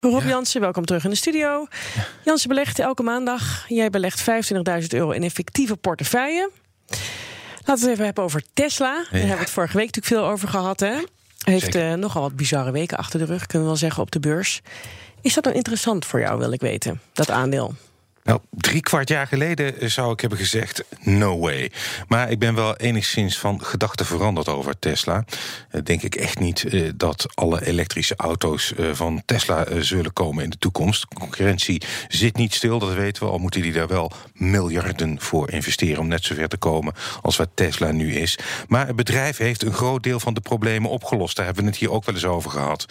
Rob Jansen, welkom terug in de studio. Jansen belegt elke maandag. Jij belegt 25.000 euro in effectieve portefeuille. Laten we het even hebben over Tesla. Daar hebben we het vorige week natuurlijk veel over gehad. Hè? Heeft uh, nogal wat bizarre weken achter de rug, kunnen we wel zeggen, op de beurs. Is dat dan interessant voor jou, wil ik weten, dat aandeel? Nou, drie kwart jaar geleden zou ik hebben gezegd: no way. Maar ik ben wel enigszins van gedachten veranderd over Tesla. Uh, denk ik echt niet uh, dat alle elektrische auto's van Tesla zullen komen in de toekomst. Concurrentie zit niet stil, dat weten we. Al moeten die daar wel miljarden voor investeren om net zover te komen als wat Tesla nu is. Maar het bedrijf heeft een groot deel van de problemen opgelost. Daar hebben we het hier ook wel eens over gehad.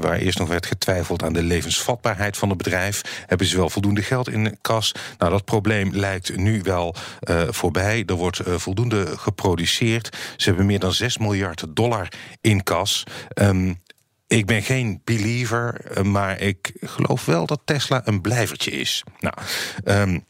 waar eerst nog werd getwijfeld aan de levensvatbaarheid van het bedrijf, hebben ze wel voldoende geld in kas. Nou, dat probleem lijkt nu wel uh, voorbij. Er wordt uh, voldoende geproduceerd. Ze hebben meer dan 6 miljard dollar in kas. Um, ik ben geen believer, maar ik geloof wel dat Tesla een blijvertje is. Nou, um,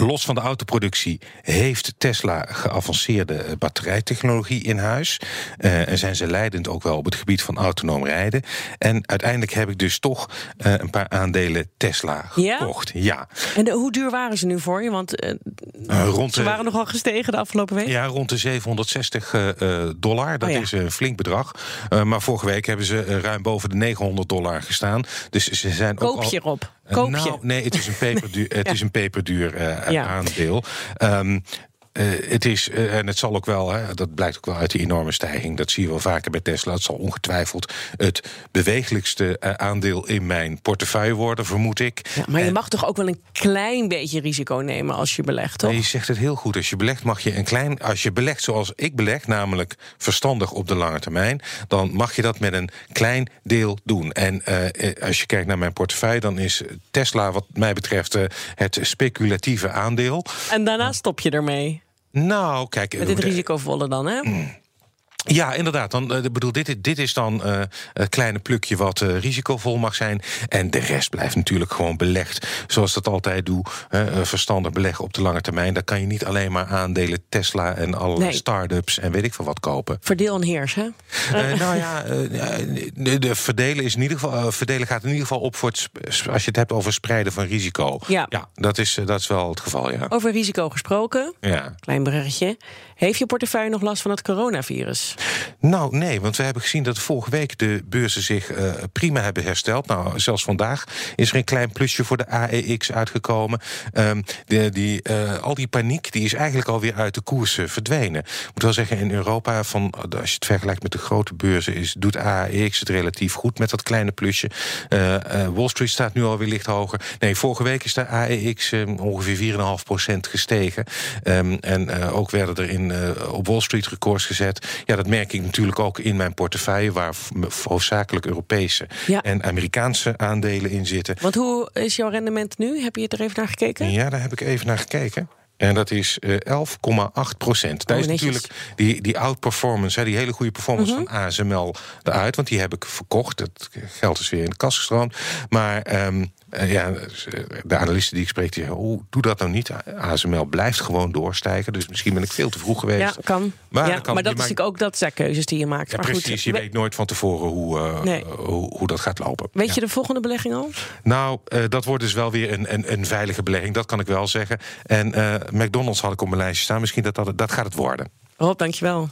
Los van de autoproductie heeft Tesla geavanceerde batterijtechnologie in huis. Uh, en zijn ze leidend ook wel op het gebied van autonoom rijden. En uiteindelijk heb ik dus toch uh, een paar aandelen Tesla gekocht. Ja. ja. En de, hoe duur waren ze nu voor je? Want uh, rond ze waren nogal gestegen de afgelopen week. Ja, rond de 760 dollar. Dat oh, ja. is een flink bedrag. maar vorige week hebben ze ruim boven de 900 dollar gestaan. Dus ze zijn Koop ook je erop? Koop nou, je? nee, het is een peperduur, het ja. is een peperduur ja. aandeel. Um, uh, het is, uh, en het zal ook wel, hè, dat blijkt ook wel uit die enorme stijging. Dat zie je wel vaker bij Tesla. Het zal ongetwijfeld het beweeglijkste uh, aandeel in mijn portefeuille worden, vermoed ik. Ja, maar je mag toch ook wel een klein beetje risico nemen als je belegt, toch? Je zegt het heel goed. Als je belegt, mag je een klein. Als je belegt zoals ik beleg, namelijk verstandig op de lange termijn, dan mag je dat met een klein deel doen. En als je kijkt naar mijn portefeuille, dan is Tesla, wat mij betreft, het speculatieve aandeel. En daarna stop je ermee. Nou, kijk. Met dit risicovolle dan, hè? Mm. Ja, inderdaad. Dan, uh, bedoel, dit, dit is dan uh, het kleine plukje wat uh, risicovol mag zijn. En de rest blijft natuurlijk gewoon belegd. Zoals dat altijd doe. verstandig beleggen op de lange termijn. Daar kan je niet alleen maar aandelen Tesla en alle nee. start-ups en weet ik veel wat kopen. Verdeel en heers, hè? nou ja, de, de, verdelen, is in ieder geval, verdelen gaat in ieder geval op voor het, als je het hebt over spreiden van risico. Ja, ja dat, is, dat is wel het geval, ja. Over risico gesproken. Ja. Klein berichtje. Heeft je portefeuille nog last van het coronavirus? Nou, nee, want we hebben gezien dat vorige week de beurzen zich uh, prima hebben hersteld. Nou, zelfs vandaag is er een klein plusje voor de AEX uitgekomen. Um, de, die, uh, al die paniek die is eigenlijk alweer uit de koers uh, verdwenen. Ik moet wel zeggen, in Europa, van, als je het vergelijkt met de grote beurzen, is, doet AEX het relatief goed met dat kleine plusje. Wall Street staat nu alweer licht hoger. Nee, vorige week is de AEX ongeveer 4,5% gestegen. Um, en ook werden er in op Wall Street records gezet. Ja, dat merk ik natuurlijk ook in mijn portefeuille, waar hoofdzakelijk Europese ja. en Amerikaanse aandelen in zitten. Want hoe is jouw rendement nu? Heb je het er even naar gekeken? Ja, daar heb ik even naar gekeken. En dat is uh, 11,8 procent. Daar oh, is natuurlijk die, die outperformance, die hele goede performance -hmm. van ASML eruit. Want die heb ik verkocht. Het geld is weer in de kas gestroomd. Maar um, uh, ja, de analisten die ik spreek, die zeggen... Oh, doe dat nou niet. ASML blijft gewoon doorstijgen. Dus misschien ben ik veel te vroeg geweest. Ja, kan. Maar, ja, kan, maar dat is natuurlijk ook dat zijn keuzes die je maakt. Ja, maar precies, goed, je weet nooit van tevoren hoe, uh, nee. hoe, hoe, dat gaat lopen. Weet je de volgende belegging al? Nou, uh, dat wordt dus wel weer een, een, een veilige belegging. Dat kan ik wel zeggen. En McDonald's had ik op mijn lijstje staan. Misschien dat, dat, dat gaat het worden. Rob, dankjewel.